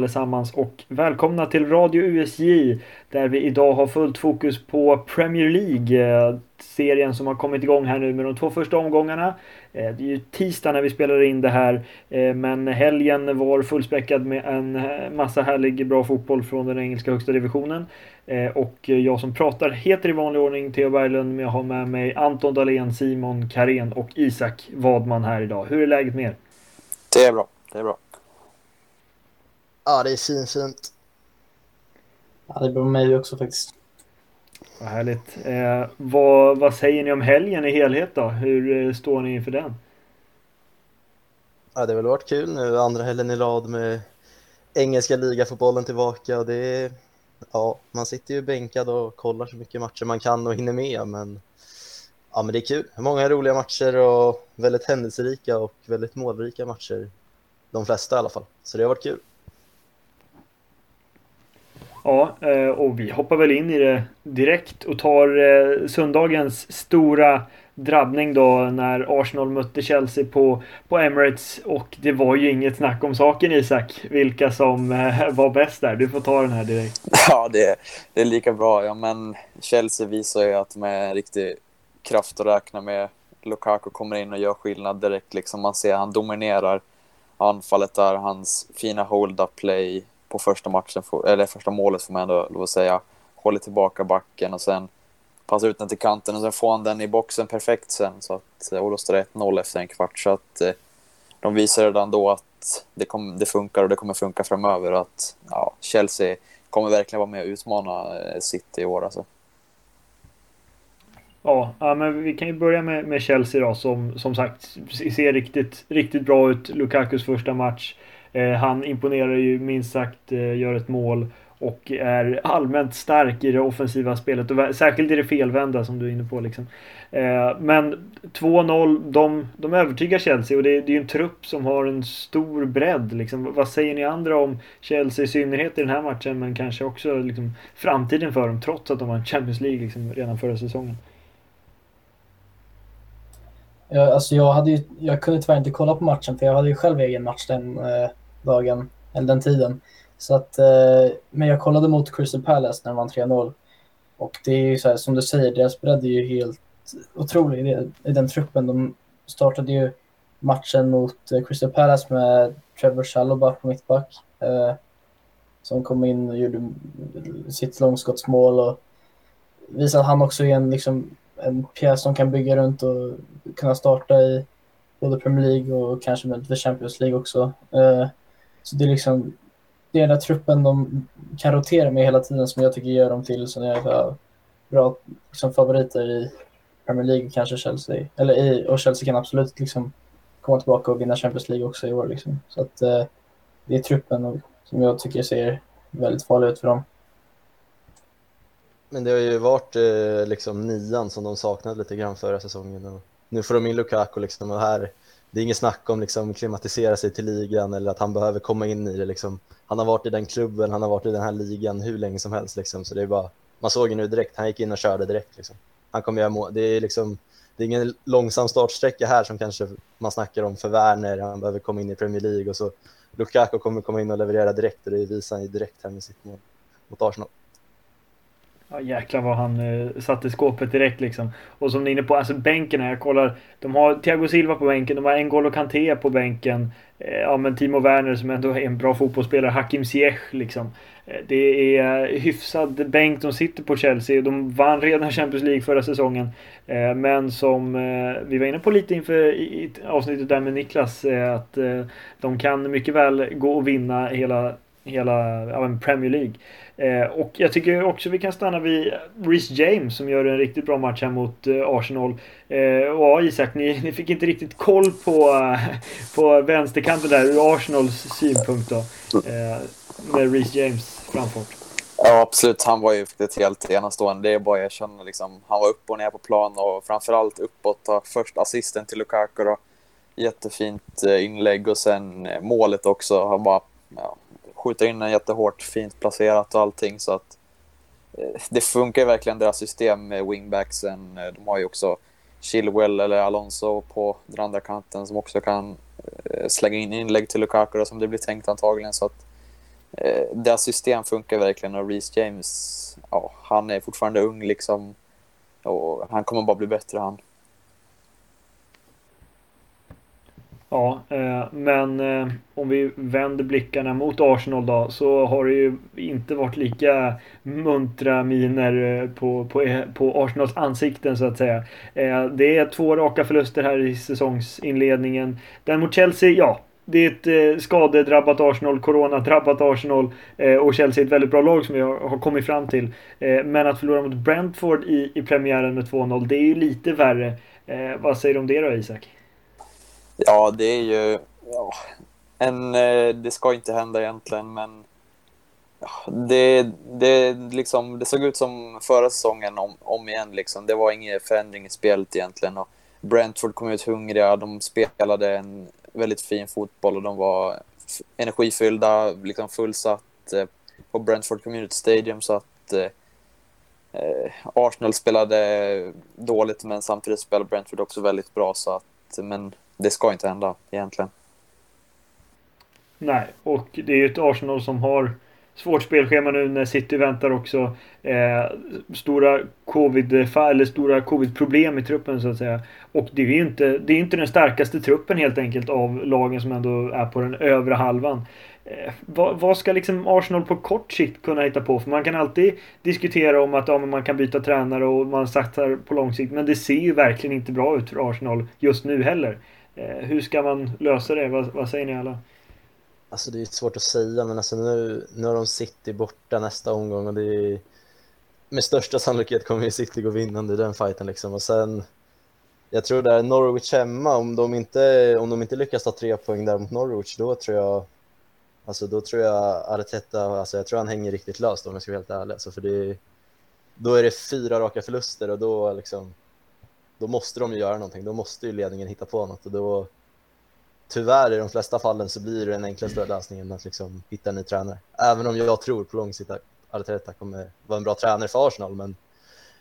Allesammans och välkomna till Radio USJ där vi idag har fullt fokus på Premier League. Eh, serien som har kommit igång här nu med de två första omgångarna. Eh, det är ju tisdag när vi spelar in det här eh, men helgen var fullspäckad med en massa härlig bra fotboll från den engelska högsta divisionen. Och jag som pratar heter i vanlig ordning Theo Berglund men jag har med mig Anton Dahlén, Simon Karén och Isak Wadman här idag. Hur är läget med er? Det är bra, det är bra. Ja, det är fint, fint. Ja, det bra med mig också faktiskt. Vad härligt. Eh, vad, vad säger ni om helgen i helhet då? Hur eh, står ni inför den? Ja, det har väl varit kul nu, andra helgen i rad med engelska ligafotbollen tillbaka och det är, ja, man sitter ju bänkad och kollar så mycket matcher man kan och hinner med, men ja, men det är kul. Många roliga matcher och väldigt händelserika och väldigt målrika matcher. De flesta i alla fall, så det har varit kul. Ja, eh, och vi hoppar väl in i det direkt och tar eh, söndagens stora drabbning då när Arsenal mötte Chelsea på, på Emirates och det var ju inget snack om saken Isak, vilka som eh, var bäst där. Du får ta den här direkt. Ja, det, det är lika bra. Ja, men Chelsea visar ju att de är en riktig kraft att räkna med. Lukaku kommer in och gör skillnad direkt. Liksom man ser han dominerar anfallet där, hans fina hold-up play, på första matchen, eller första målet får man ändå lov att säga. Håller tillbaka backen och sen passar ut den till kanten och sen får han den i boxen perfekt sen. Så att, eh, och då står det 1-0 efter en kvart. Så att eh, de visar redan då att det, kom, det funkar och det kommer funka framöver. Att ja, Chelsea kommer verkligen vara med och utmana eh, City i år. Alltså. Ja, ja, men vi kan ju börja med, med Chelsea då som som sagt ser riktigt, riktigt bra ut. Lukakus första match. Eh, han imponerar ju minst sagt, eh, gör ett mål och är allmänt stark i det offensiva spelet och särskilt i det felvända som du är inne på. Liksom. Eh, men 2-0, de, de övertygar Chelsea och det, är ju en trupp som har en stor bredd. Liksom. Vad säger ni andra om Chelsea i synnerhet i den här matchen men kanske också liksom, framtiden för dem trots att de vann Champions League liksom, redan förra säsongen? Alltså jag, hade ju, jag kunde tyvärr inte kolla på matchen för jag hade ju själv egen match den eh, dagen, eller den tiden. Så att, eh, men jag kollade mot Crystal Palace när de vann 3-0. Och det är ju så här, som du säger, deras bredd är ju helt otrolig i, den truppen. De startade ju matchen mot eh, Crystal Palace med Trevor Chalobah på mittback. Eh, som kom in och gjorde sitt långskottsmål och visade att han också är en, liksom, en pjäs som kan bygga runt och kunna starta i både Premier League och kanske med Champions League också. Eh, så det är liksom det är den där truppen de kan rotera med hela tiden som jag tycker gör dem till sådana bra liksom, favoriter i Premier League kanske Chelsea. Eller i, och Chelsea kan absolut liksom komma tillbaka och vinna Champions League också i år. Liksom. Så att eh, det är truppen som jag tycker ser väldigt farlig ut för dem. Men det har ju varit eh, liksom nian som de saknade lite grann förra säsongen. Och nu får de in Lukaku liksom och här det är inget snack om liksom klimatisera sig till ligan eller att han behöver komma in i det. Liksom. Han har varit i den klubben, han har varit i den här ligan hur länge som helst. Liksom. Så det är bara, man såg ju nu direkt, han gick in och körde direkt. Liksom. Han kommer göra mål. Det är, liksom, det är ingen långsam startsträcka här som kanske man snackar om för Werner. Han behöver komma in i Premier League och så Lukaku kommer komma in och leverera direkt och det visar han ju direkt här med sitt mål mot Arsenal. Ja, jäklar vad han eh, satte skåpet direkt liksom. Och som ni är inne på, alltså bänken här, jag kollar. De har Thiago Silva på bänken, de har N'Golo Kanté på bänken. Eh, ja men Timo Werner som ändå är en bra fotbollsspelare, Hakim Ziyech liksom. Eh, det är hyfsad bänk de sitter på Chelsea. De vann redan Champions League förra säsongen. Eh, men som eh, vi var inne på lite inför i, avsnittet där med Niklas, eh, att eh, de kan mycket väl gå och vinna hela hela ja, Premier League. Eh, och jag tycker också vi kan stanna vid Rhys James som gör en riktigt bra match här mot eh, Arsenal. Eh, och ja, Isak, ni, ni, fick inte riktigt koll på, eh, på vänsterkanten där ur Arsenals synpunkt då. Med Rhys James framfart. Ja, absolut. Han var ju helt enastående. Det är bara att erkänna. liksom. Han var upp och ner på plan och framförallt uppåt. Först assisten till Lukaku då. Jättefint inlägg och sen målet också. Han bara ja, skjuter in den jättehårt, fint placerat och allting. Så att eh, det funkar verkligen deras system med wingbacksen. Eh, de har ju också Chilwell eller Alonso på den andra kanten som också kan eh, slänga in inlägg till Lukaku då, som det blir tänkt antagligen. Så att eh, deras system funkar verkligen och Reece James, ja, han är fortfarande ung liksom. Och han kommer bara bli bättre han. Ja, eh, men eh, om vi vänder blickarna mot Arsenal då så har det ju inte varit lika muntra miner eh, på, på, på Arsenals ansikten så att säga. Det är två raka förluster här i säsongsinledningen. Den mot Chelsea, ja. Det är ett skadedrabbat Arsenal, coronadrabbat Arsenal och Chelsea är ett väldigt bra lag som vi har, har kommit fram till. men att förlora mot Brentford i, i premiären med 2-0, det är ju lite värre. vad säger du om det då Isak? Ja, det är ju... Ja, en, eh, det ska inte hända egentligen, men ja, det, det, liksom, det såg ut som förra säsongen om, om igen. Liksom. Det var ingen förändring i spelet egentligen. Och Brentford kom ut hungriga, de spelade en väldigt fin fotboll och de var energifyllda, liksom fullsatt eh, på Brentford Community Stadium. Så att eh, eh Arsenal spelade dåligt, men samtidigt spelade Brentford också väldigt bra. Så att, men det ska inte hända egentligen. Nej, och det är ju ett Arsenal som har svårt spelschema nu när City väntar också. Eh, stora covid eller stora covid-problem i truppen så att säga. Och det är ju inte, det är inte den starkaste truppen helt enkelt av lagen som ändå är på den övre halvan. Eh, vad, vad, ska liksom Arsenal på kort sikt kunna hitta på? För man kan alltid diskutera om att ja, man kan byta tränare och man satsar på lång sikt. Men det ser ju verkligen inte bra ut för Arsenal just nu heller. Eh, hur ska man lösa det? Vad, vad, säger ni alla? Alltså det är svårt att säga, men alltså nu, nu har de City borta nästa omgång och det är, med största sannolikhet kommer ju City gå vinnande i den fighten liksom. Och sen, jag tror det är Norwich hemma, om de inte, om de inte lyckas ta tre poäng där mot Norwich, då tror jag, alltså då tror jag Arteta, alltså jag tror han hänger riktigt löst om jag ska vara helt ärlig. Alltså för det, då är det fyra raka förluster och då liksom, då måste de ju göra någonting. Då måste ju ledningen hitta på något och då tyvärr i de flesta fallen så blir det den enklaste lösningen att liksom hitta en ny tränare. Även om jag tror på lång sikt att Arteta kommer vara en bra tränare för Arsenal, men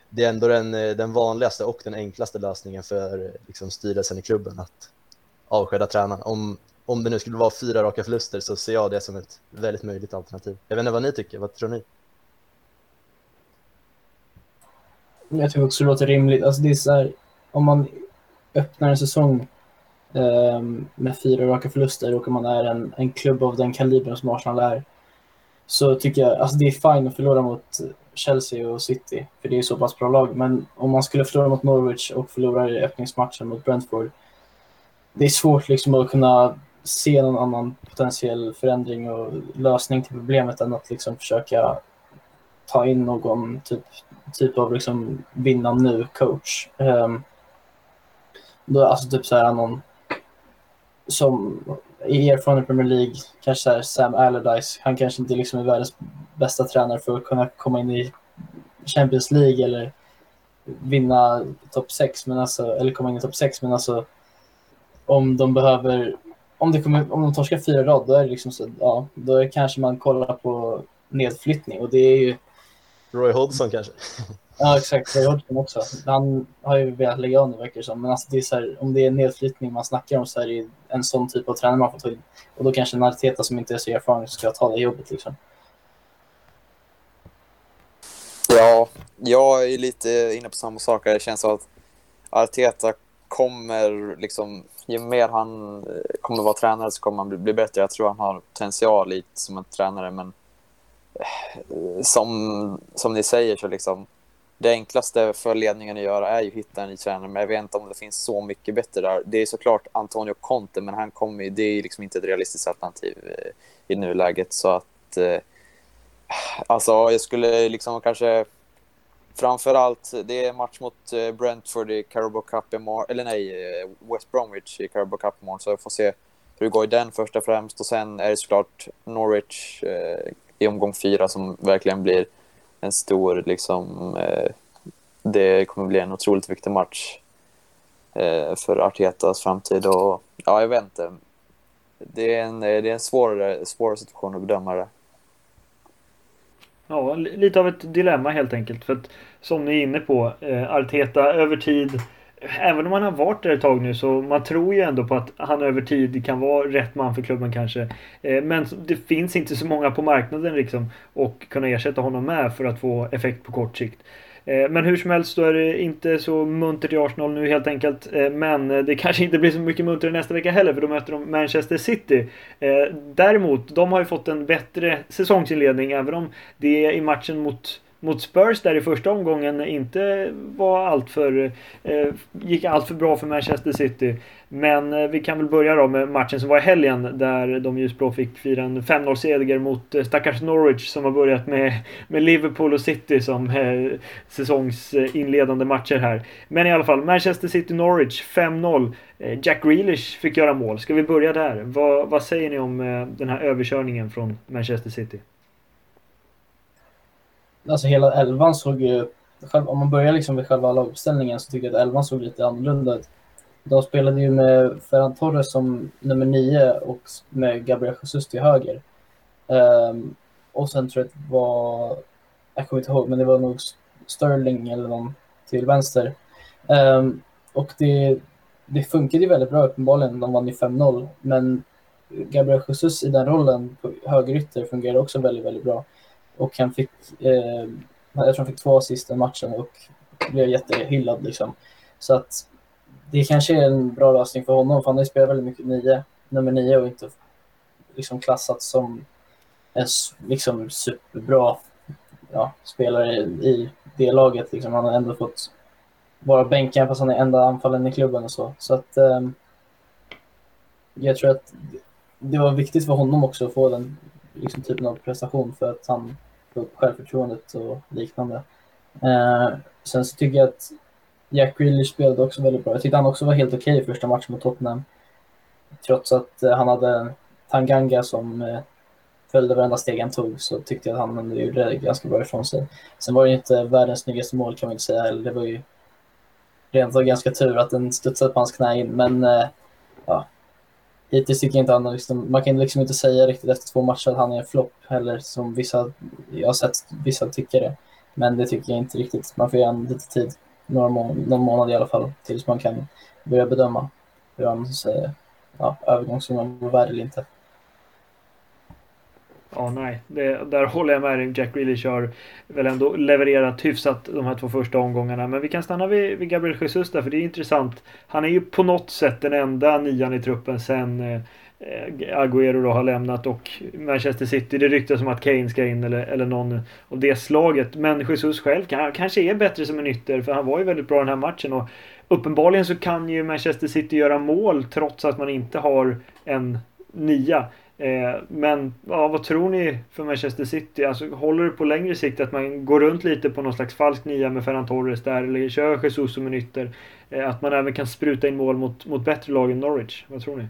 det är ändå den, den vanligaste och den enklaste lösningen för liksom, styrelsen i klubben att avskeda tränaren. Om, om det nu skulle vara fyra raka förluster så ser jag det som ett väldigt möjligt alternativ. Jag vet inte vad ni tycker, vad tror ni? Jag tycker också det låter rimligt. Alltså det är så här, om man öppnar en säsong eh, med fyra raka förluster och om man är en, en klubb av den kalibern som Arsenal är så tycker jag alltså det är fine att förlora mot Chelsea och City för det är så pass bra lag. Men om man skulle förlora mot Norwich och förlora i öppningsmatchen mot Brentford det är svårt liksom att kunna se någon annan potentiell förändring och lösning till problemet än att liksom försöka ta in någon typ, typ av liksom vinna nu-coach. Um, ehm, då, alltså typ så här någon som är erfaren i Premier League, kanske så här Sam Allardyce, han kanske inte liksom är världens bästa tränare för att kunna komma in i Champions League eller vinna topp 6, men alltså, eller komma in i topp 6, men alltså om de behöver, om, det kommer, om de torskar fyra rad, då är det liksom så, ja, då är kanske man kollar på nedflyttning och det är ju Roy Hodgson kanske? Ja, exakt. Jag Roy Hodgson också. Han har ju velat lägga av nu, verkar det som. Men alltså, det är så här, om det är nedflyttning man snackar om så är det en sån typ av tränare man får ta in. Och då kanske en Arteta som inte är så erfaren ska ta det jobbet. Liksom. Ja, jag är lite inne på samma sak. Det känns som att Arteta kommer, liksom, ju mer han eh, kommer vara tränare så kommer han bli bättre. Jag tror han har potential som en tränare, men eh, som, som ni säger så liksom det enklaste för ledningen att göra är ju att hitta en ny tränare, men jag vet inte om det finns så mycket bättre där. Det är såklart Antonio Conte, men han kommer, det är liksom inte ett realistiskt alternativ eh, i nuläget. Så att, eh, alltså jag skulle liksom kanske framför allt, det är match mot eh, Brentford i Carabao Cup imorgon, eller nej, eh, West Bromwich i Carabao Cup imorgon, så jag får se hur det går i den först och främst. Och sen är det såklart Norwich, i omgång fyra som verkligen blir en stor, liksom, eh, det kommer bli en otroligt viktig match eh, för Artetas framtid och ja, jag vet inte. Det är en, eh, det är en svår, svår situation att bedöma det. Ja, lite av ett dilemma helt enkelt. För att som ni är inne på, eh, Arteta över tid även om han har varit där ett tag nu så man tror ju ändå på att han över tid kan vara rätt man för klubben kanske. Eh, men det finns inte så många på marknaden liksom och kunna ersätta honom med för att få effekt på kort sikt. Eh, men hur som helst så är det inte så muntert i Arsenal nu helt enkelt. Eh, men det kanske inte blir så mycket muntrare nästa vecka heller för då möter de Manchester City. Däremot, de har ju fått en bättre säsongsinledning även om det är i matchen mot mot Spurs där i första omgången inte var allt för, eh, gick allt för bra för Manchester City. Men eh, vi kan väl börja då med matchen som var i helgen där de ljusblå fick fira en 5-0 seger mot eh, stackars Norwich som har börjat med, med Liverpool och City som eh, säsongsinledande matcher här. Men i alla fall, Manchester City-Norwich 5-0. Eh, Jack Grealish fick göra mål. Ska vi börja där? Vad, vad säger ni om eh, den här överkörningen från Manchester City? Alltså hela elvan såg ju, om man börjar liksom med själva laguppställningen så tycker jag att elvan såg lite annorlunda ut. De spelade ju med Ferran Torres som nummer nio och med Gabriel Jesus till höger. Um, och sen tror jag att det var, jag kommer inte ihåg, men det var nog Sterling eller någon till vänster. Um, och det, det funkade ju väldigt bra uppenbarligen, de vann ju 5-0, men Gabriel Jesus i den rollen på högerytter fungerade också väldigt, väldigt bra. Och han fick, eh, jag tror han fick två assist i matchen och blev jättehyllad liksom. Så att det kanske är en bra lösning för honom, för han har ju spelat väldigt mycket nio, nummer nio och inte liksom klassats som en liksom superbra ja, spelare i det laget. Liksom. Han har ändå fått vara bänken fast han är enda anfallen i klubben och så. Så att eh, jag tror att det var viktigt för honom också att få den liksom, typen av prestation för att han upp självförtroendet och liknande. Eh, sen så tycker jag att Jack Grealish spelade också väldigt bra. Jag tyckte han också var helt okej okay i första matchen mot Tottenham. Trots att eh, han hade Tanganga som eh, följde varenda steg han tog så tyckte jag att han gjorde det ganska bra ifrån sig. Sen var det inte världens snyggaste mål kan man inte säga heller. Det var ju rent av ganska tur att den studsade på hans knä in. Men eh, hittills tycker jag inte han liksom, man kan liksom inte säga riktigt efter två matcher att han är en flopp heller som vissa, jag har sett vissa tycker det. Men det tycker jag inte riktigt. Man får ge honom lite tid, några må någon månad i alla fall, tills man kan börja bedöma hur hans eh, ja, övergångssumman var värd eller inte. Ja, nej. Det, där håller jag med dig. Jack Grealish har väl ändå levererat hyfsat de här två första omgångarna. Men vi kan stanna vid, vid Gabriel Jesus där, för det är intressant. Han är ju på något sätt den enda nian i truppen sen eh, eh Agüero då har lämnat och Manchester City. Det ryktas om att Kane ska in eller, eller någon av det slaget. Men Jesus själv kan, kanske är bättre som en ytter, för han var ju väldigt bra den här matchen. Och uppenbarligen så kan ju Manchester City göra mål trots att man inte har en nia. Eh, men ja, vad tror ni för Manchester City? Alltså, håller det på längre sikt att man går runt lite på någon slags falsk nia med Ferran Torres där eller kör Jesus som en ytter? Eh, att man även kan spruta in mål mot, mot bättre lag än Norwich? Vad tror ni?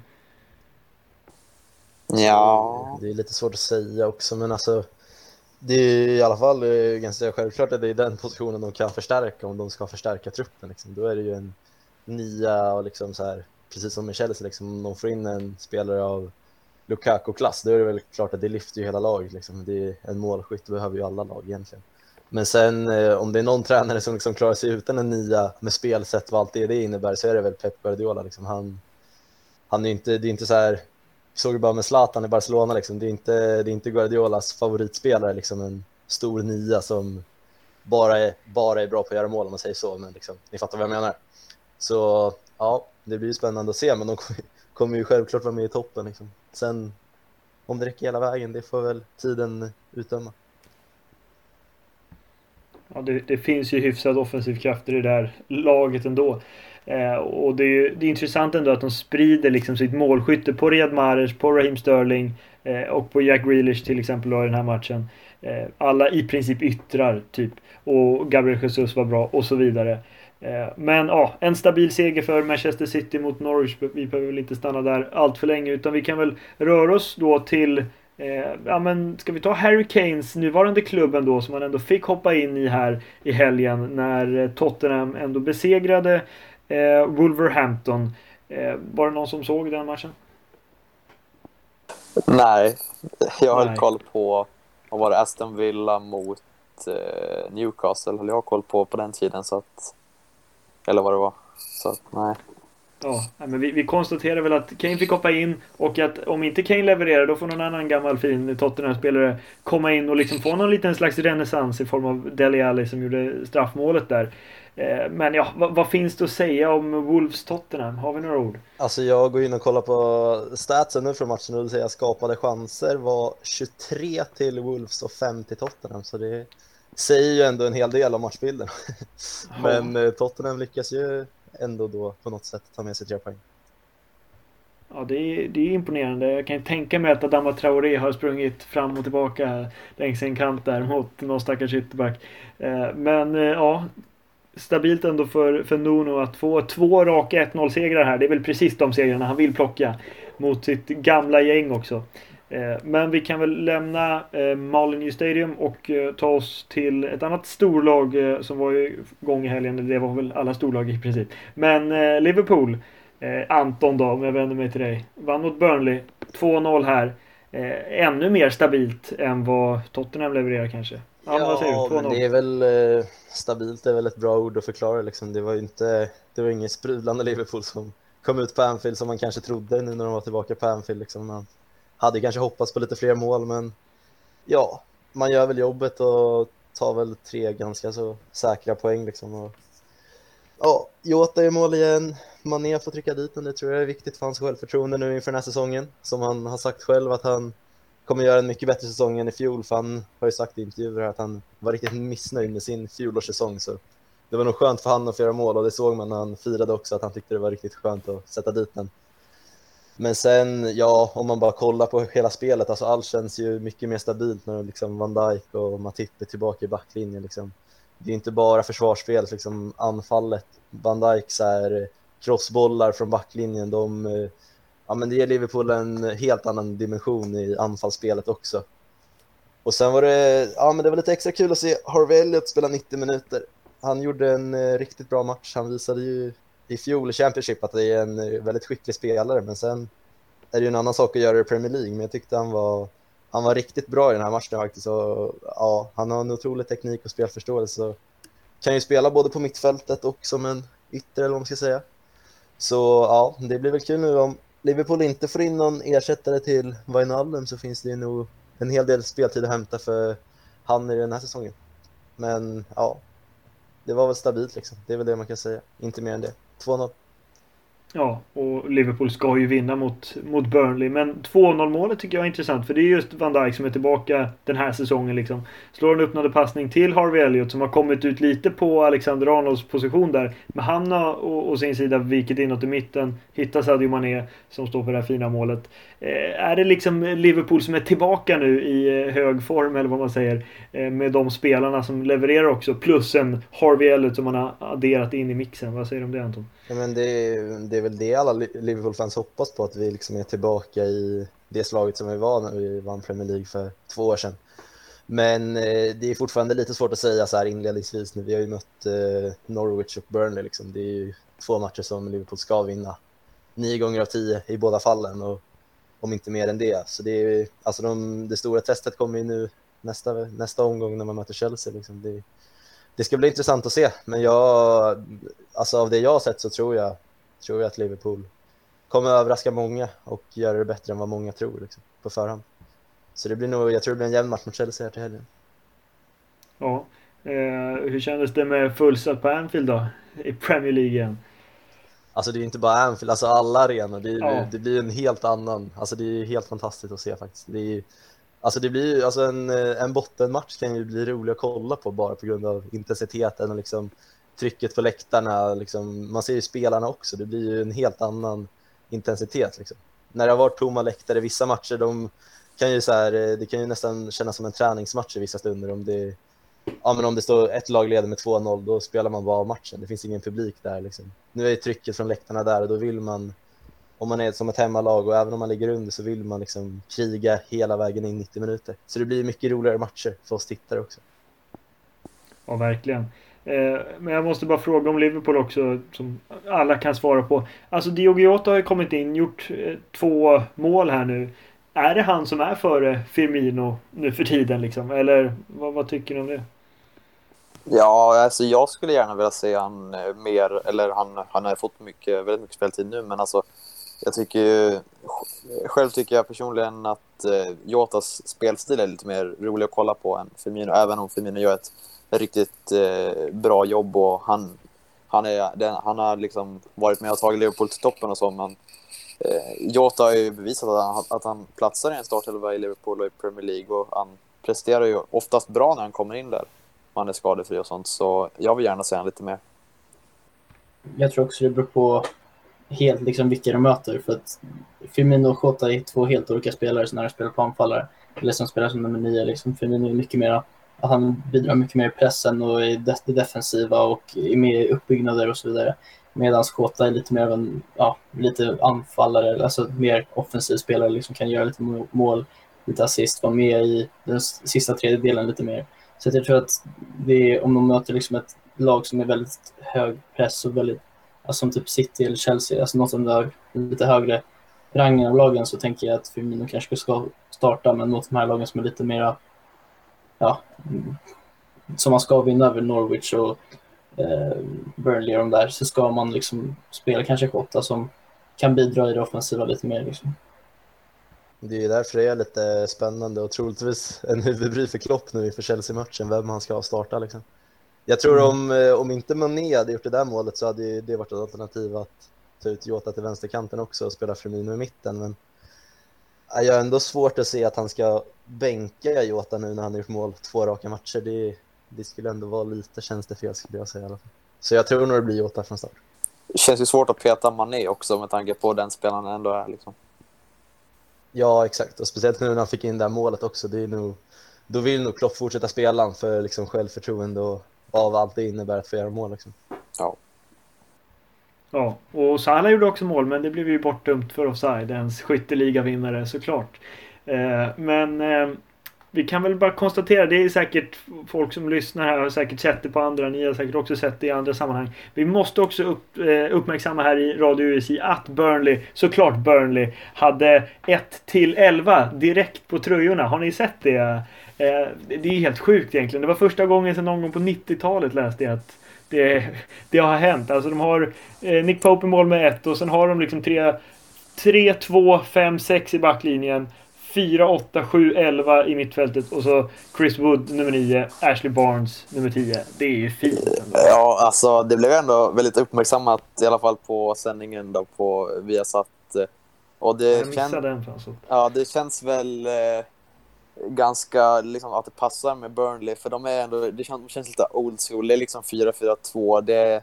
Ja. Det är lite svårt att säga också, men alltså det är i alla fall ganska självklart att det är den positionen de kan förstärka om de ska förstärka truppen. Liksom. Då är det ju en nia och liksom så här, precis som med Chelsea, liksom, om de får in en spelare av Lukaku-klass, då är det väl klart att det lyfter ju hela laget. Liksom. Det är en målskytt, det behöver ju alla lag egentligen. Men sen eh, om det är någon tränare som liksom klarar sig utan en nia med spelsätt och allt det det innebär så är det väl Pep Guardiola. Liksom. Han, han är inte, det är inte så här, såg ju bara med Zlatan i Barcelona, liksom. det, är inte, det är inte Guardiolas favoritspelare, liksom en stor nia som bara är, bara är bra på att göra mål om man säger så, men liksom, ni fattar vad jag menar. Så ja, det blir spännande att se, men de kommer ju självklart vara med i toppen. Liksom. Sen om det räcker hela vägen, det får väl tiden utdöma. Ja, det, det finns ju hyfsat offensiv krafter i det där laget ändå. Eh, och det är, ju, det är intressant ändå att de sprider liksom sitt målskytte på Riyad Mahrez, på Raheem Sterling eh, och på Jack Grealish till exempel i den här matchen. Eh, alla i princip yttrar typ. Och Gabriel Jesus var bra och så vidare. Eh, men ja, en stabil seger för Manchester City mot Norwich. Vi behöver väl inte stanna där allt för länge utan vi kan väl röra oss då till eh, ja men ska vi ta Harry Kanes nuvarande klubben då som han ändå fick hoppa in i här i helgen när Tottenham ändå besegrade eh, Wolverhampton. Eh, var det någon som såg den matchen? Nej, jag höll koll på, vad var det, Aston Villa mot eh, Newcastle höll jag koll på på den tiden så att eller vad det var. Så att, nej. Ja, men vi, vi konstaterar väl att Kane fick hoppa in och att om inte Kane levererar då får någon annan gammal fin Tottenham-spelare komma in och liksom få någon liten slags renässans i form av Dele Alli som gjorde straffmålet där. Eh, men ja, vad, vad, finns det att säga om Wolves Tottenham? Har vi några ord? Alltså jag går in och kollar på statsen nu från matchen och säger att skapade chanser var 23 till Wolves och 5 till Tottenham. Så det säger ju ändå en hel del om matchbilden. Men eh, Tottenham lyckas ju ändå då på något sätt ta med sig tre poäng. Ja, det är, det är imponerande. Jag kan ju tänka mig att Adama Traoré har sprungit fram och tillbaka längs en kant där mot någon stackars ytterback. Eh, men ja, stabilt ändå för, för Nuno att få två raka 1-0-segrar här. Det är väl precis de segrarna han vill plocka mot sitt gamla gäng också. Eh, men vi kan väl lämna eh, Molineux Stadium och eh, ta oss till ett annat storlag som var igång i helgen. Det var väl alla storlag i princip. Men Liverpool, Anton då, om jag vänder mig till dig. Vann mot Burnley. 2-0 här. Ännu mer stabilt än vad Tottenham levererar kanske. Ja, du? men det är väl stabilt, det är väl ett bra ord att förklara liksom. Det var ju inte, det var ingen sprudlande Liverpool som kom ut på Anfield som man kanske trodde nu när de var tillbaka på Anfield liksom. Man hade kanske hoppats på lite fler mål, men ja, man gör väl jobbet och tar väl tre ganska så säkra poäng liksom. Och, ja, Jota är mål igen. Mané får trycka dit den, det tror jag är viktigt för hans självförtroende nu inför den här säsongen. Som han har sagt själv att han kommer göra en mycket bättre säsong än i fjol, för han har ju sagt i intervjuer att han var riktigt missnöjd med sin fjolårssäsong. Så det var nog skönt för han att få göra mål och det såg man när han firade också, att han tyckte det var riktigt skönt att sätta dit den. Men sen, ja, om man bara kollar på hela spelet, alltså allt känns ju mycket mer stabilt när liksom Van Dijk och Matip är tillbaka i backlinjen. Liksom. Det är inte bara försvarsspelet, liksom anfallet. Van Dijk så här, crossbollar från backlinjen, de eh, ja, men det ger Liverpool en helt annan dimension i anfallsspelet också. Och sen var det, ja, men det var lite extra kul att se Harvey Elliott spela 90 minuter. Han gjorde en eh, riktigt bra match. Han visade ju i fjol i Championship att det är en eh, väldigt skicklig spelare, men sen är det ju en annan sak att göra det i Premier League. Men jag tyckte han var, han var riktigt bra i den här matchen faktiskt. Och, ja, han har en otrolig teknik och spelförståelse. Kan ju spela både på mittfältet och som en ytter eller vad man ska säga. Så ja, det blir väl kul nu om Liverpool inte får in någon ersättare till Wijnaldum så finns det ju nog en hel del speltid att hämta för han i den här säsongen. Men ja, det var väl stabilt liksom. Det är väl det man kan säga. Inte mer än det. 2-0. Ja, och Liverpool ska ju vinna mot, mot Burnley. Men 2-0 målet tycker jag är intressant. För det är just Van Dijk som är tillbaka den här säsongen. Liksom. Slår en öppnande passning till Harvey Elliott som har kommit ut lite på Alexander Arnolds position där. Men han har å, å sin sida vikit inåt i mitten. Hittar Sadio Mané som står för det här fina målet. Eh, är det liksom Liverpool som är tillbaka nu i eh, hög form eller vad man säger. Eh, med de spelarna som levererar också. Plus en Harvey Elliot som man har adderat in i mixen. Vad säger du om det Anton? Ja, men det, det är väl det alla Liverpool-fans hoppas på, att vi liksom är tillbaka i det slaget som vi var när vi vann Premier League för två år sedan. Men det är fortfarande lite svårt att säga så här inledningsvis. Nu. Vi har ju mött Norwich och Burnley. Liksom. Det är ju två matcher som Liverpool ska vinna. Nio gånger av tio i båda fallen, och om inte mer än det. Så det, är, alltså de, det stora testet kommer ju nu nästa, nästa omgång när man möter Chelsea. Liksom. Det, det ska bli intressant att se, men jag, alltså av det jag har sett så tror jag, tror jag att Liverpool kommer överraska många och göra det bättre än vad många tror liksom, på förhand. Så det blir nog, jag tror det blir en jämn match mot Chelsea här till helgen. Ja, eh, hur kändes det med fullsatt på Anfield då? I Premier League igen? Alltså det är ju inte bara Anfield, alltså alla arenor. Det, ja. det, blir en helt annan, alltså det är helt fantastiskt att se faktiskt. Det är, Alltså det blir alltså en, eh, en bottenmatch kan ju bli rolig att kolla på bara på grund av intensiteten och liksom trycket på läktarna. Liksom, man ser ju spelarna också, det blir ju en helt annan intensitet. Liksom. När det har varit tomma läktare, vissa matcher, de kan ju så här, eh, det kan ju nästan kännas som en träningsmatch i vissa stunder. Om det, ja, men om det står ett lag leder med 2-0, då spelar man bara av matchen. Det finns ingen publik där. Liksom. Nu är ju trycket från läktarna där och då vill man om man är som ett hemmalag och även om man ligger under så vill man liksom kriga hela vägen in 90 minuter. Så det blir mycket roligare matcher för oss tittare också. Ja, verkligen. Eh, men jag måste bara fråga om Liverpool också, som alla kan svara på. Alltså Diogo Jota har ju kommit in, gjort eh, två mål här nu. Är det han som är före Firmino nu för tiden liksom? Eller vad, vad tycker ni om det? Ja, alltså jag skulle gärna vilja se han eh, mer, eller han, han har fått mycket, väldigt mycket speltid nu, men alltså jag tycker ju, själv tycker jag personligen att eh, Jotas spelstil är lite mer rolig att kolla på än Firmino, även om Firmino gör ett riktigt eh, bra jobb och han, han, är, den, han har liksom varit med och tagit Liverpool till toppen och så, men eh, Jota har ju bevisat att han, att han platsar i en startelva i Liverpool och i Premier League och han presterar ju oftast bra när han kommer in där man är skadefri och sånt, så jag vill gärna se honom lite mer. Jag tror också det beror på helt liksom vilka de möter. För att Firmino och Jota är två helt olika spelare när de spelar på anfallare. Eller som spelar som nummer nio. Liksom. Firmino är mycket mer att han bidrar mycket mer i pressen och i det defensiva och är med i uppbyggnader och så vidare. Medan Kota är lite mer av en ja, lite anfallare, alltså mer offensiv spelare, liksom kan göra lite mål, lite assist, vara med i den sista tredjedelen lite mer. Så jag tror att det är, om de möter liksom ett lag som är väldigt hög press och väldigt, alltså som typ City eller Chelsea, alltså något som är lite högre rangen av lagen så tänker jag att Firmino kanske ska starta, men mot de här lagen som är lite mera, ja, mm, som man ska vinna över Norwich och eh, Burnley och de där, så ska man liksom spela kanske Kotta som kan bidra i det offensiva lite mer. Liksom. Det är därför det är lite spännande och troligtvis en huvudbry för Klopp nu inför Chelsea-matchen, vem han ska starta liksom. Jag tror mm. om, eh, om inte Mané hade gjort det där målet så hade det varit ett alternativ att ta ut Jota till vänsterkanten också och spela Firmino i mitten. Men jag har ändå svårt att se att han ska bänka Jota nu när han har gjort mål två raka matcher. Det, det skulle ändå vara lite tjänstefel skulle jag säga i alla fall. Så jag tror nog det blir Jota från start. Det känns ju svårt att peta Mané också med tanke på den spelaren ändå är liksom. Ja, exakt. Och speciellt nu när han fick in det här målet också. Det är nog, då vill nog Klopp fortsätta spela för liksom självförtroende och av allt det innebär att få göra mål. Liksom. Ja. Ja, och Salah gjorde också mål, men det blev ju bortdömt för offside. Ens skytteligavinnare såklart. Eh, men eh, vi kan väl bara konstatera, det är säkert folk som lyssnar här har säkert sett det på andra, ni har säkert också sett det i andra sammanhang. Vi måste också upp, eh, uppmärksamma här i Radio USI att Burnley, såklart Burnley, hade 1 till 11 direkt på tröjorna. Har ni sett det? Eh, det är helt sjukt egentligen. Det var första gången sedan någon gång på 90-talet läste jag att det, det har hänt. Alltså de har eh, Nick Pope i mål med 1 och sen har de liksom 3, 3, 2, 5, 6 i backlinjen. 4, 8, 7, 11 i mittfältet och så Chris Wood nummer 9, Ashley Barnes nummer 10. Det är ju fint. Ja, alltså det blev ändå väldigt uppmärksammat i alla fall på sändningen då på Viasat. Och det, Jag kän... den alltså. ja, det känns väl eh, ganska liksom, att det passar med Burnley för de är ändå, det känns, känns lite old school. Det är liksom 4-4-2. Det är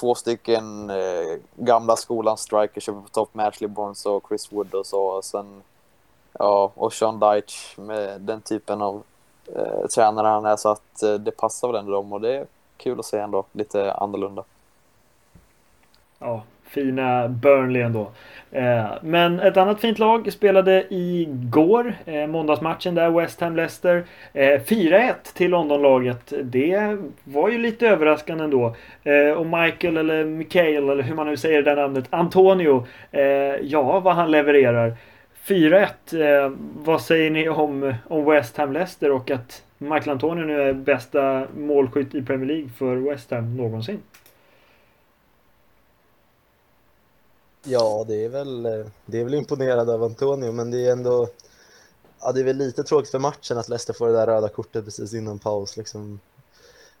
två stycken eh, gamla skolans strikers på topp med Ashley Barnes och Chris Wood och så. Och sen Ja, och Sean Deitch med den typen av eh, tränare han är så att eh, det passar väl ändå dem och det är kul att se ändå lite annorlunda. Ja, fina Burnley ändå. Eh, men ett annat fint lag spelade igår, eh, måndagsmatchen där, West Ham Leicester. Eh, 4-1 till Londonlaget. Det var ju lite överraskande ändå. Eh, och Michael, eller Mikael, eller hur man nu säger det där namnet, Antonio. Eh, ja, vad han levererar. 4-1. Eh, vad säger ni om, om West Ham Leicester och att Michael Antonio nu är bästa målskytt i Premier League för West Ham någonsin? Ja, det är väl, eh, det är väl imponerande av Antonio, men det är ändå ja, det är väl lite tråkigt för matchen att Leicester får det där röda kortet precis innan paus. Liksom.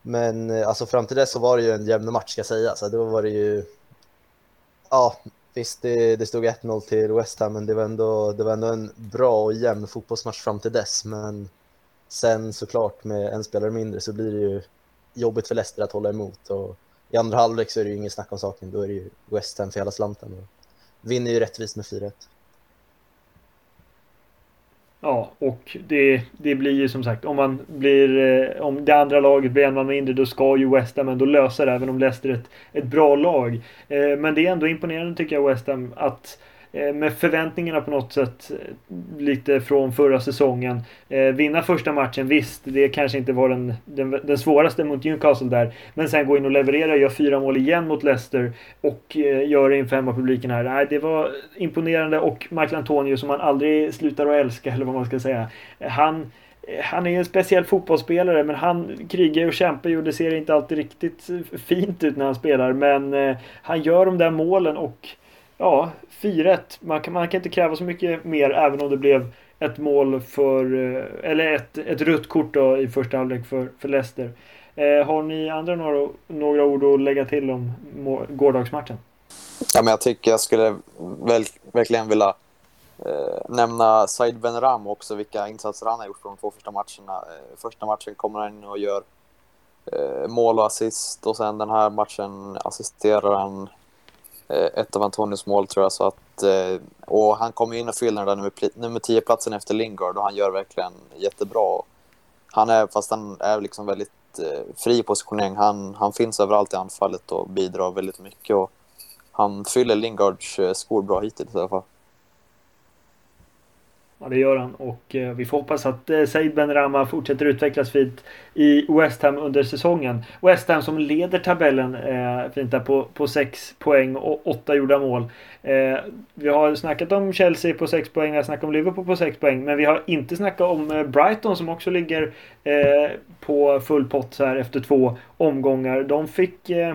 Men eh, alltså, fram till dess så var det ju en jämn match ska jag säga, så då var det ju ja, Visst, det, det stod 1-0 till West Ham, men det var, ändå, det var ändå en bra och jämn fotbollsmatch fram till dess. Men sen såklart med en spelare mindre så blir det ju jobbigt för Leicester att hålla emot. Och I andra halvlek så är det ju ingen snack om saken. Då är det ju West Ham för hela slanten. Och vinner ju rättvist med 4-1. Ja, och det, det blir ju som sagt om man blir eh, om det andra laget blir en man mindre då ska ju West Ham ändå lösa det även om Leicester är ett, ett bra lag. Eh, men det är ändå imponerande tycker jag West Ham att Eh, Eh, med förväntningarna på något sätt eh, lite från förra säsongen. Eh, vinna första matchen, visst, det kanske inte var den, den, den, svåraste mot Newcastle där. Men sen gå in och leverera, göra fyra mål igen mot Leicester och eh, göra det inför hemmapubliken här. Nej, det var imponerande och Michael Antonio som man aldrig slutar att älska, eller vad man ska säga. Han han är en speciell fotbollsspelare men han krigar och kämpar ju och det ser inte alltid riktigt fint ut när han spelar. Men eh, han gör de där målen och ja, 4-1. Man kan, man kan inte kräva så mycket mer även om det blev ett mål för, eh, eller ett, ett rött kort då i första halvlek för, för Leicester. Eh, har ni andra några, några ord att lägga till om gårdagsmatchen? Ja, men jag tycker jag skulle väl, verkligen vilja eh, nämna Said Benram också, vilka insatser han har gjort på de två första matcherna. Eh, första matchen kommer han in och gör eh, mål och assist och sen den här matchen assisterar han Eh, ett av Antonios mål tror jag. Så att, eh, och han kommer in och fyller den där nummer, nummer 10-platsen efter Lingard och han gör verkligen jättebra. Han är, fast han är liksom väldigt eh, fri fri positionering. Han, han finns överallt i anfallet och bidrar väldigt mycket. Och han fyller Lingards skor bra hittills i alla fall. Ja, det gör han och eh, vi får hoppas att eh, Said Benrahma fortsätter utvecklas fint i West Ham under säsongen. West Ham som leder tabellen eh, fint där på, på 6 poäng och 8 gjorda mål. Eh, vi har snackat om Chelsea på 6 poäng, vi har snackat om Liverpool på 6 poäng, men vi har inte snackat om eh, Brighton som också ligger eh, på full pott så här efter två omgångar. De fick eh,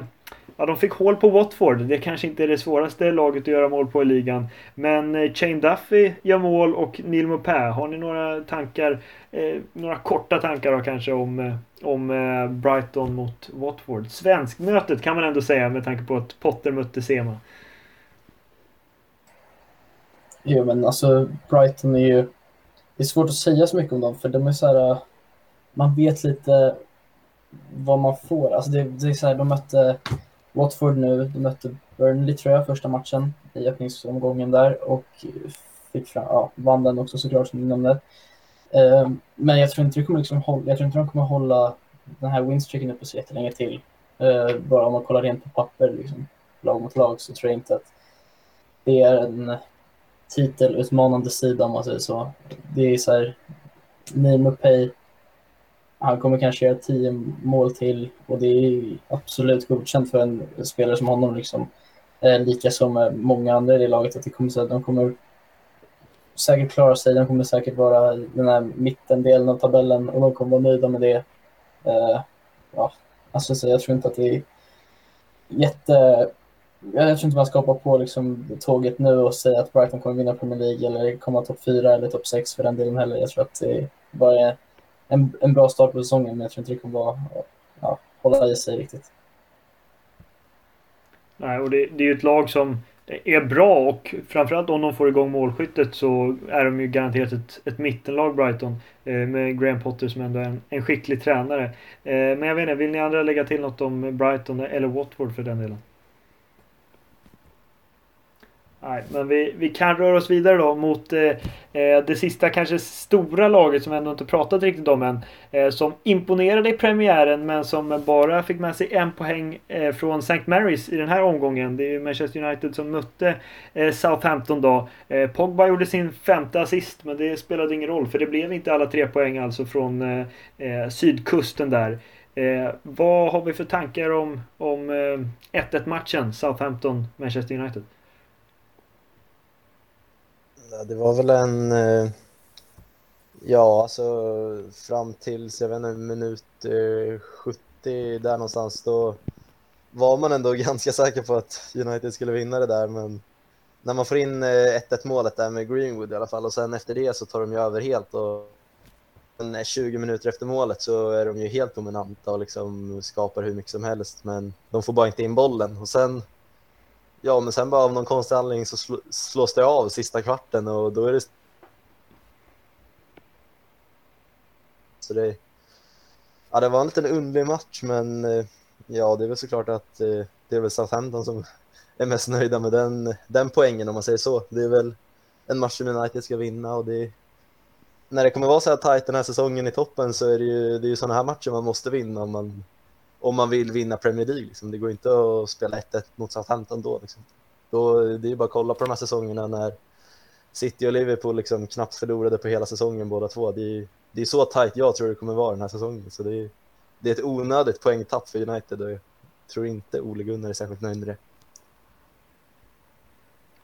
Ja, de fick hål på Watford. Det kanske inte är det svåraste laget att göra mål på i ligan. Men Chain Shane Duffy gör mål och Neil Maupin. Har ni några tankar, eh, några korta tankar då kanske om, eh, om eh, Brighton mot Watford? Svenskmötet kan man ändå säga med tanke på att Potter mötte Sema. Jo men alltså Brighton är ju... Det är svårt att säga så mycket om dem för de är så här... Eh, man vet lite vad man får. Alltså det, det är så här, de mötte Watford nu, de mötte Burnley tror jag första matchen i öppningsomgången där och fick fram, ja, vann den också såklart som du nämnde. Uh, men jag tror inte det kommer liksom hålla, jag tror inte de kommer hålla den här winstreaken uppe så jättelänge till. Uh, bara om man kollar rent på papper, liksom, lag mot lag, så tror jag inte att det är en titelutmanande sida om man säger så. Det är så här, Nimo Pay han kommer kanske göra tio mål till och det är absolut godkänt för en spelare som honom. Liksom. Eh, lika som eh, många andra i det laget. Att det kommer, de kommer säkert klara sig. De kommer säkert vara den här mittendelen av tabellen och de kommer vara nöjda med det. Eh, ja, alltså, så jag tror inte att det är jätte... Jag tror inte man ska hoppa på liksom, tåget nu och säga att Brighton kommer vinna Premier League eller komma topp fyra eller topp sex för den delen heller. Jag tror att det bara är en, en bra start på säsongen, men jag tror inte det kommer vara, ja, hålla i sig riktigt. Nej, och det, det är ju ett lag som är bra och framförallt om de får igång målskyttet så är de ju garanterat ett, ett mittenlag Brighton eh, med Graham Potter som ändå är en, en skicklig tränare. Eh, men jag vet inte, vill ni andra lägga till något om Brighton eller Watford för den delen? Nej, men vi, vi kan röra oss vidare då mot eh, eh det sista kanske stora laget som vi ändå inte pratat riktigt om än. Eh, som imponerade i premiären men som bara fick med sig en poäng eh, från St. Mary's i den här omgången. Det är Manchester United som mötte eh, Southampton då. Eh, Pogba gjorde sin femte assist men det spelade ingen roll för det blev inte alla tre poäng alltså från eh, eh, sydkusten där. vad har vi för tankar om, om 1-1 matchen Southampton-Manchester United? Det var väl en... Eh, ja, alltså fram till jag vet inte, minut eh, 70 där någonstans då var man ändå ganska säker på att United skulle vinna det där, men när man får in eh, 1-1-målet där med Greenwood i alla fall och sen efter det så tar de ju över helt och 20 minuter efter målet så är de ju helt dominanta och liksom skapar hur mycket som helst, men de får bara inte in bollen. Och sen Ja, men sen bara av någon konstig anledning så sl slås det av sista kvarten och då är det... Så det... Ja, det var en liten underlig match, men eh, ja, det är väl såklart att eh, det är väl Southampton som är mest nöjda med den, den poängen om man säger så. Det är väl en match som United ska vinna och det när det kommer vara så här tajt den här säsongen i toppen så är det ju, det är ju sådana här matcher man måste vinna om man om man vill vinna Premier League. Liksom. Det går inte att spela 1-1 mot Southampton då, liksom. då. Det är bara att kolla på de här säsongerna när City och Liverpool liksom knappt förlorade på hela säsongen båda två. Det är, det är så tajt jag tror det kommer vara den här säsongen. Så det är, det är ett onödigt poängtapp för United och jag tror inte Ole Gunnar är särskilt nöjd med det.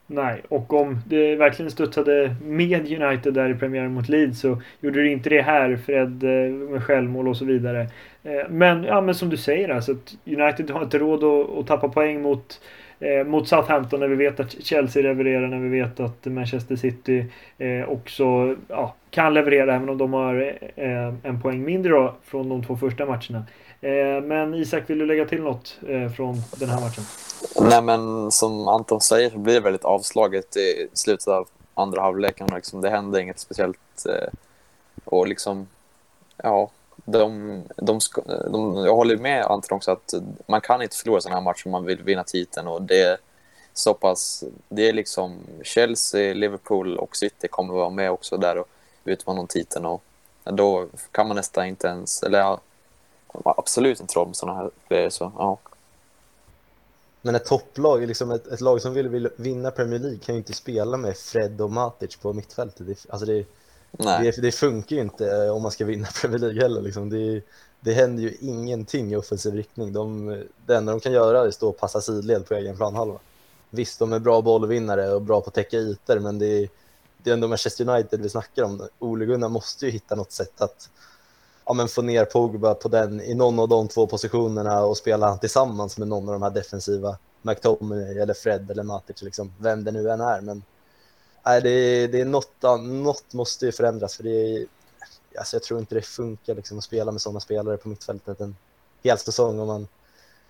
Nej, och om det verkligen studsade med United där i premiären mot Leeds så gjorde det inte det här. Fred eh, med självmål och så vidare. Eh, men, ja, men som du säger, alltså, United har inte råd att, att tappa poäng mot eh, mot Southampton när vi vet att Chelsea levererar, när vi vet att Manchester City eh, också ja, kan leverera även om de har eh, en poäng mindre då, från de två första matcherna. Eh, men Isak, vill du lägga till något eh, från den här matchen? Nej, men som Anton säger så blir det väldigt avslaget i slutet av andra halvleken. Liksom, det händer inget speciellt. Eh, och liksom, ja, de, de, de, jag håller med Anton också att man kan inte förlora sådana här matcher om man vill vinna titeln. Och det är så pass, det är liksom Chelsea, Liverpool och City kommer vara med också där och utmana om titeln. Och då kan man nästan inte ens, eller ja, absolut inte råd med sådana här grejer. Så, ja. Men ett topplag, liksom ett, ett, lag som vill, vill vinna Premier League kan ju inte spela med Fred och Matic på mittfältet. Det, alltså det, det, det, funkar ju inte eh, om man ska vinna Premier League heller. Liksom. Det, det händer ju ingenting i offensiv riktning. De, det enda de kan göra är att stå och passa sidled på egen planhalva. Visst, de är bra bollvinnare och bra på att täcka ytor, men det är, det är ändå Manchester United vi snackar om. Ole Gunnar måste ju hitta något sätt att ja, men få ner Pogba på den, i någon av de två positionerna och spela han tillsammans med någon av de här defensiva, McTominay eller Fred eller Matic, liksom, vem det nu än är. Men nej, det, det är något, något måste ju förändras för det är, alltså jag tror inte det funkar liksom, att spela med sådana spelare på mittfältet en hel säsong. Och man,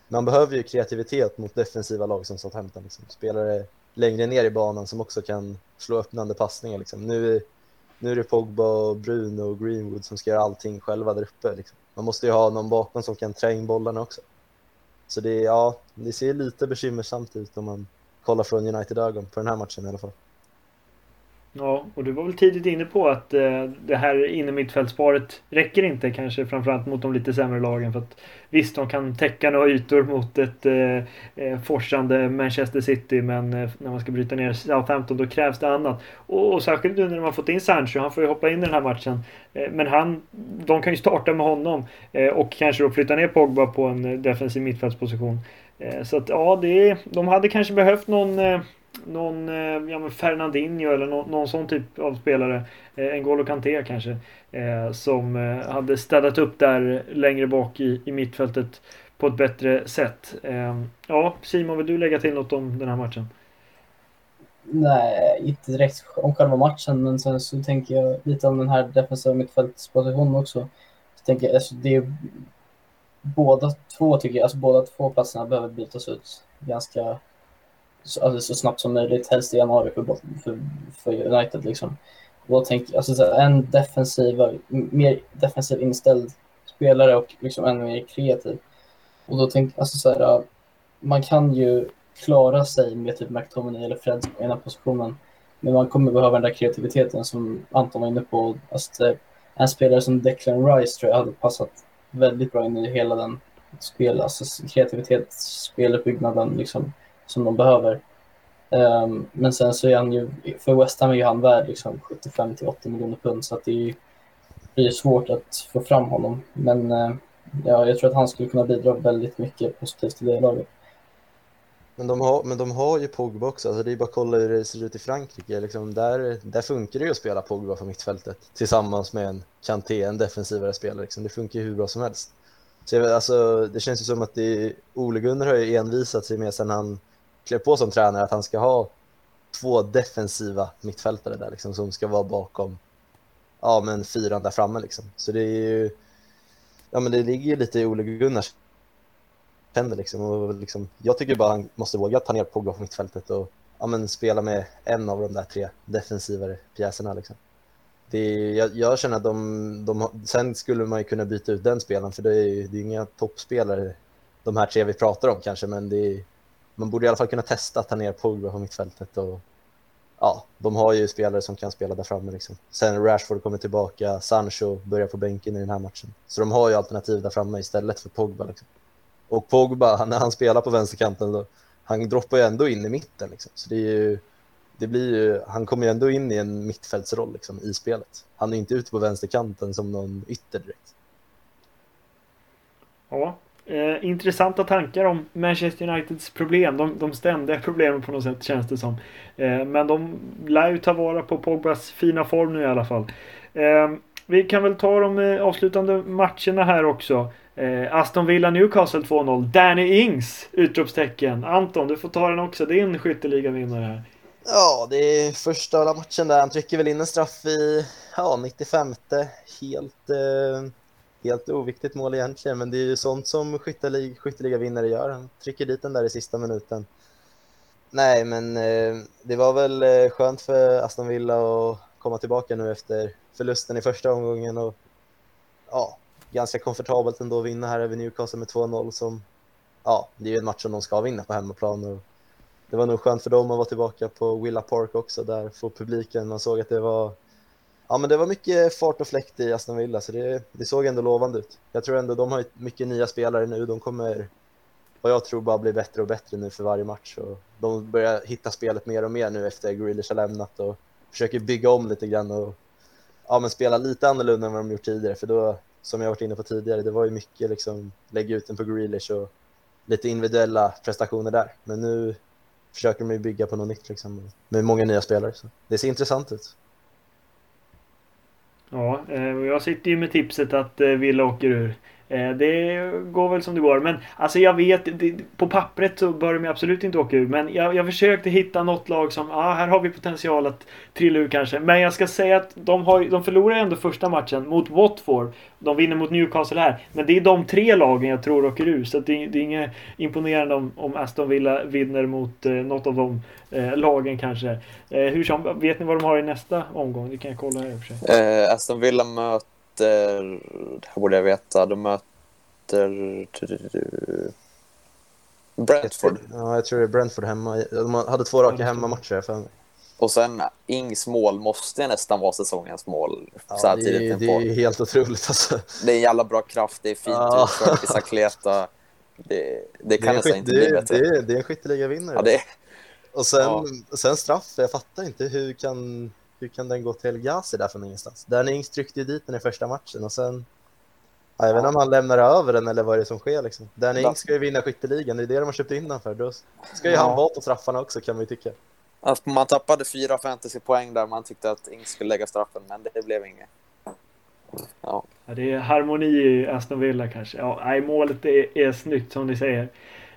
man behöver ju kreativitet mot defensiva lag som Southampton. Liksom. Spelare längre ner i banan som också kan slå öppnande passningar. Liksom. Nu nu är det Pogba, och Bruno och Greenwood som ska göra allting själva där uppe. Liksom. Man måste ju ha någon bakom som kan trä in bollarna också. Så det, ja, det ser lite bekymmersamt ut om man kollar från United-ögon på den här matchen i alla fall. Ja, och du var väl tidigt inne på att eh, det här innermittfältsparet räcker inte kanske framförallt mot de lite sämre lagen. För att Visst, de kan täcka några ytor mot ett eh, eh, forsande Manchester City men eh, när man ska bryta ner Southampton då krävs det annat. Och, och särskilt nu när de har fått in Sancho, han får ju hoppa in i den här matchen. Eh, men han, de kan ju starta med honom eh, och kanske då flytta ner Pogba på en defensiv mittfältsposition. Eh, så att ja, det, de hade kanske behövt någon eh, någon eh, ja, men Fernandinho eller någon, någon sån typ av spelare. Eh, N'Golo Kanté kanske. Eh, som eh, hade städat upp där längre bak i, i mittfältet på ett bättre sätt. Eh, ja, Simon, vill du lägga till något om den här matchen? Nej, inte direkt om själva matchen, men sen så tänker jag lite om den här defensiva mittfältspositionen också. Så tänker jag, alltså, det är båda två tycker jag, alltså båda två platserna behöver bytas ut ganska alltså, så snabbt som möjligt, helst i januari för, för, för United. Liksom. då tänk, alltså, en defensiv, mer defensiv inställd spelare och liksom ännu mer kreativ. Och då tänk, alltså, så här, man kan ju klara sig med typ McTominay eller Fred på ena positionen. Men man kommer behöva den där kreativiteten som Anton var inne på. Alltså, en spelare som Declan Rice tror jag hade passat väldigt bra in i hela den spel, alltså kreativitet, speluppbyggnaden liksom som de behöver. Um, men sen så är han ju, för West Ham är ju han värd liksom 75 till 80 miljoner pund så att det är ju det är svårt att få fram honom. Men uh, ja, jag tror att han skulle kunna bidra väldigt mycket positivt till det laget. Men de har, men de har ju Pogba också, alltså det är bara att kolla hur det ser ut i Frankrike. Liksom där, där funkar det ju att spela Pogba på mittfältet tillsammans med en Kanté, en defensivare spelare. Liksom. Det funkar ju hur bra som helst. Så jag, alltså, det känns ju som att det, Ole Gunnar har ju envisat sig med sen han klev på som tränare att han ska ha två defensiva mittfältare där liksom, som ska vara bakom ja, men fyran där framme. Liksom. Så det är ju, ja, men det ligger ju lite i Ole Gunnars händer. Liksom. Och liksom, jag tycker bara han måste våga ta ner Pogba på mittfältet och ja, men spela med en av de där tre defensivare pjäserna. Liksom. Det jag, jag, känner att de, de, sen skulle man ju kunna byta ut den spelaren för det är, ju, det är inga toppspelare de här tre vi pratar om kanske men det är, man borde i alla fall kunna testa att ta ner Pogba på mittfältet och ja, de har ju spelare som kan spela där framme liksom. Sen Rashford kommer tillbaka, Sancho börjar på bänken i den här matchen. Så de har ju alternativ där framme istället för Pogba liksom. Och Pogba, när han spelar på vänsterkanten då, han droppar ju ändå in i mitten liksom. Så det är ju det blir ju, han kommer ju ändå in i en mittfältsroll liksom, i spelet. Han är inte ute på vänsterkanten som någon ytter direkt. Ja, Eh, intressanta tankar om Manchester Uniteds problem. De, de ständiga problemen på något sätt känns det som. Eh, men de lär ju ta vara på Pogbas fina form nu i alla fall. Eh, vi kan väl ta de eh, avslutande matcherna här också. Eh, Aston Villa Newcastle 2-0. Danny Ings! Utropstecken. Anton, du får ta den också. Din skytteligavinnare här. Ja, det är första matchen där han trycker väl in en straff i ja, 95. Helt, eh, helt oviktigt mål egentligen, men det är ju sånt som skyttelig, skytteliga vinnare gör. Han trycker dit den där i sista minuten. Nej, men eh, det var väl eh, skönt för Aston Villa att komma tillbaka nu efter förlusten i första omgången och ja, ganska komfortabelt ändå att vinna här över Newcastle med 2-0 som ja, det är ju en match som de ska vinna på hemmaplan och det var nog skönt för dem att vara tillbaka på Willa Park också där för publiken. Man såg att det var Ja, men det var mycket fart och fläkt i Aston Villa, så det, det såg ändå lovande ut. Jag tror ändå de har mycket nya spelare nu. De kommer, vad jag tror, bara bli bättre och bättre nu för varje match. Och de börjar hitta spelet mer och mer nu efter Grealish har lämnat och försöker bygga om lite grann och ja, men spela lite annorlunda än vad de gjort tidigare. För då, som jag varit inne på tidigare, det var ju mycket liksom lägga ut den på Grealish och lite individuella prestationer där. Men nu försöker de ju bygga på något nytt liksom, med många nya spelare. Så det ser intressant ut. Ja, eh, och jag sitter ju med tipset att eh, Villa åker ur. Eh, det går väl som det går. Men alltså jag vet, det, på pappret så bör de absolut inte åka ur. Men jag, jag försökte hitta något lag som, ja ah, här har vi potential att trilla ur kanske. Men jag ska säga att de, har, de förlorar ändå första matchen mot Watford. De vinner mot Newcastle här. Men det är de tre lagen jag tror åker ur. Så det, det är inget imponerande om, om Aston Villa vinner mot eh, något av de eh, lagen kanske. Eh, hur som, vet ni vad de har i nästa omgång? Det kan jag kolla här i och för sig. Eh, Aston Villa möter möter, det här borde jag veta, de möter Brentford. Ja, jag tror det är Brentford hemma. De hade två raka hemmamatcher för mig. Och sen Ings mål måste nästan vara säsongens mål. Ja, så här det, är, det är helt otroligt alltså. Det är en jävla bra kraft, det är fint ja. utfört, Bicicleta. Det, det kan det nästan inte bli bättre. Det det är en skytteligavinnare. Ja, det... Och sen, ja. sen straff, jag fattar inte hur kan hur kan den gå till Gazi där från ingenstans? Danny Ings tryckte ju dit den i första matchen och sen... Ja, jag vet inte om han lämnar över den eller vad det är som sker liksom. Danny Ings ska ju vinna skytteligan, det är det de har köpt in den för. Då ska ju ja. han vara på straffarna också kan man ju tycka. Alltså, man tappade fyra fantasypoäng där man tyckte att Ings skulle lägga straffen, men det blev inget. Ja. ja. det är harmoni i Aston Villa kanske. Ja, nej, målet är, är snyggt som ni säger.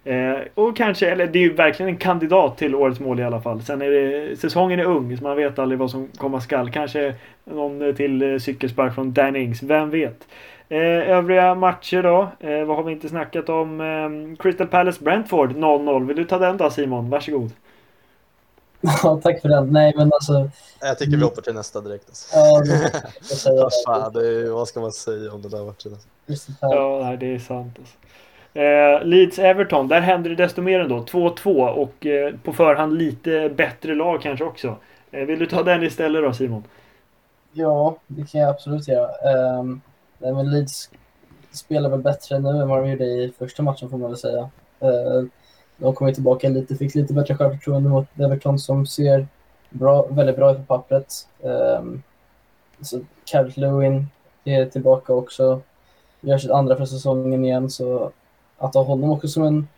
Eh, och kanske, eller det är ju verkligen en kandidat till årets mål i alla fall. Sen är det, säsongen är ung så man vet aldrig vad som komma skall. Kanske någon till eh, cykelspark från Dannings, vem vet? Eh, övriga matcher då? Eh, vad har vi inte snackat om? Eh, Crystal Palace Brentford 0-0. Vill du ta den då Simon? Varsågod. Ja, tack för den. Nej, men alltså... Jag tycker vi hoppar till nästa direkt. Alltså. Ja, det, det är, vad ska man säga om den där matchen? Alltså? Ja, det är sant. Alltså. Eh, Leeds-Everton, där händer det desto mer ändå. 2-2 och eh, på förhand lite bättre lag kanske också. Eh, vill du ta den istället då Simon? Ja, det kan jag absolut göra. Um, men Leeds spelar väl bättre nu än vad de gjorde i första matchen får man väl säga. Uh, de kom tillbaka lite, fick lite bättre självförtroende mot Everton som ser bra, väldigt bra ut på pappret. Um, så Calvert Lewin är tillbaka också. Gör sitt andra för säsongen igen så att ha honom också som en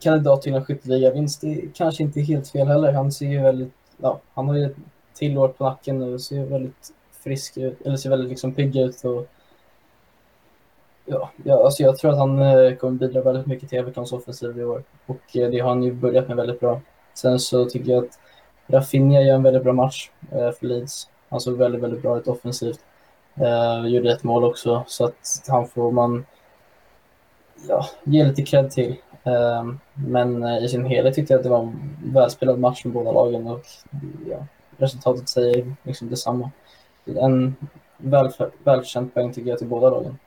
kandidat till en skytteligavinst är kanske inte helt fel heller. Han ser ju väldigt, ja, han har ju ett till år på nacken nu och ser väldigt frisk ut, eller ser väldigt liksom pigg ut och ja, ja alltså jag tror att han eh, kommer bidra väldigt mycket till Evertons offensiv i år och eh, det har han ju börjat med väldigt bra. Sen så tycker jag att Rafinha gör en väldigt bra match eh, för Leeds. Han såg väldigt, väldigt bra ut offensivt. Uh, gjorde ett mål också så att han får man ja, ge lite cred till. Ehm, men eh, i sin helhet tyckte jag att det var en välspelad match med båda lagen och ja, resultatet säger liksom detsamma. En väl, välförtjänt poäng tycker jag till båda lagen.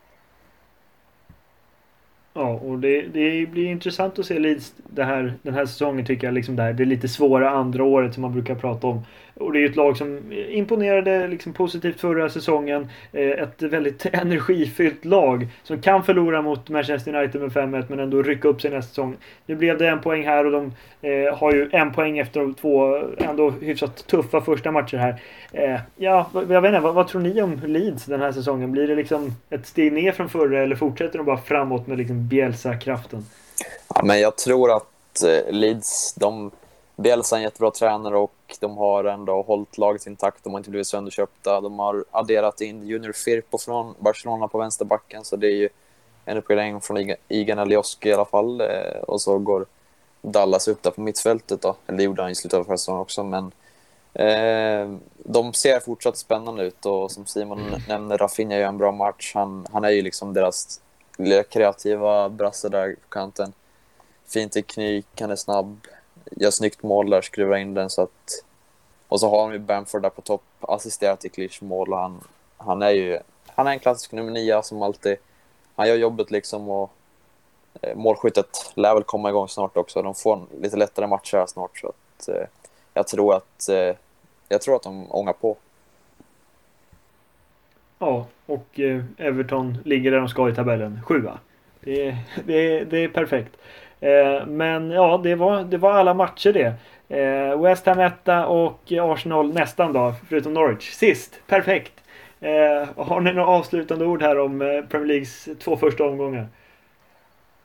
Ja, och det, det blir intressant att se Leeds det här, den här säsongen tycker jag liksom det, här, det är lite svåra andra året som man brukar prata om. Och det är ju ett lag som imponerade liksom positivt förra säsongen. Eh, ett väldigt energifyllt lag som kan förlora mot Manchester United med 5-1 men ändå rycka upp sig nästa säsong. Nu blev det en poäng här och de eh, har ju en poäng efter de två ändå hyfsat tuffa första matcher här. Eh, ja, jag vet inte, vad, vad, tror ni om Leeds den här säsongen? Blir det liksom ett steg ner från förra eller fortsätter de bara framåt med liksom Bielsa-kraften? Ja, men jag tror att Leeds, de Bielsa är en jättebra tränare och de har ändå hållit laget intakt. De har inte blivit sönderköpta. De har adderat in Junior Firpo från Barcelona på vänsterbacken, så det är ju en uppgradering från Igan Alioski i alla fall. Eh, och så går Dallas upp där på mittfältet då. Eller det gjorde han i slutet av förra säsongen också, men eh, de ser fortsatt spännande ut och som Simon mm. nämner, Rafinha gör en bra match. Han, han är ju liksom deras kreativa brasse där på kanten. Fin teknik, han är snabb, gör snyggt mål där, skruvar in den så att... Och så har vi Bamford där på topp, assisterar till Klichs mål och han, han är ju... Han är en klassisk nummer nio som alltid... Han gör jobbet liksom och eh, målskyttet lär väl komma igång snart också. De får en lite lättare matcher här snart så att eh, jag tror att eh, jag tror att de ångar på. Ja, och eh, Everton ligger där de ska i tabellen, sjua. Det, det, det är perfekt. Eh, men ja, det var, det var alla matcher det. Eh, West Ham etta och Arsenal nästan då, förutom Norwich. Sist, perfekt. Eh, har ni några avslutande ord här om Premier Leagues två första omgångar?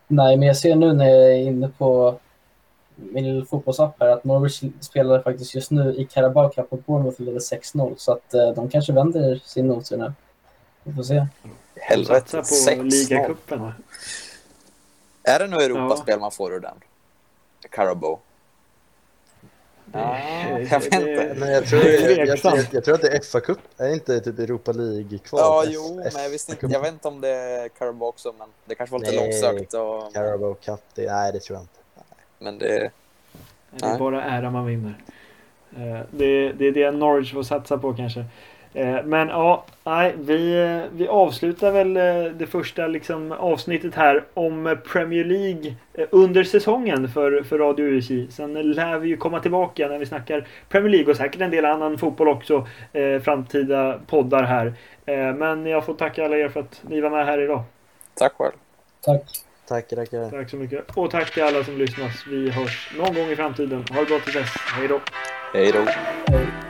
Nej, men jag ser nu när jag är inne på min fotbollsapp här att Norwich spelar faktiskt just nu i Carabao Cup och Bournemouth leder 6-0 så att de kanske vänder sin noter nu. Vi får se. Helvete, 6-0. Är det nu Europaspel ja. man får ur den? Carabo? Ja, jag vet inte. Men jag, tror, jag, jag, jag, jag, tror att det är FA-cup, är inte typ Europa League kvar? Ja, jo, men jag, visste inte, jag vet inte om det är Carabo också, men det kanske var lite nej, långsökt. Och... Carabo Cup, det, nej det tror jag inte. Men det... Det är bara ära man vinner. Eh, det, det är det Norwich får satsa på kanske. Eh, men ja, nej, vi, vi avslutar väl eh, det första liksom, avsnittet här om Premier League eh, under säsongen för, för Radio USI. Sen lär vi ju komma tillbaka när vi snackar Premier League och säkert en del annan fotboll också. Eh, framtida poddar här. Eh, men jag får tacka alla er för att ni var med här idag. Tack själv. Tack. Tack, tackar. Tack så mycket. Och tack till alla som lyssnar. Vi hörs någon gång i framtiden. Ha det bra till dess. Hej då. Hej då. Hej.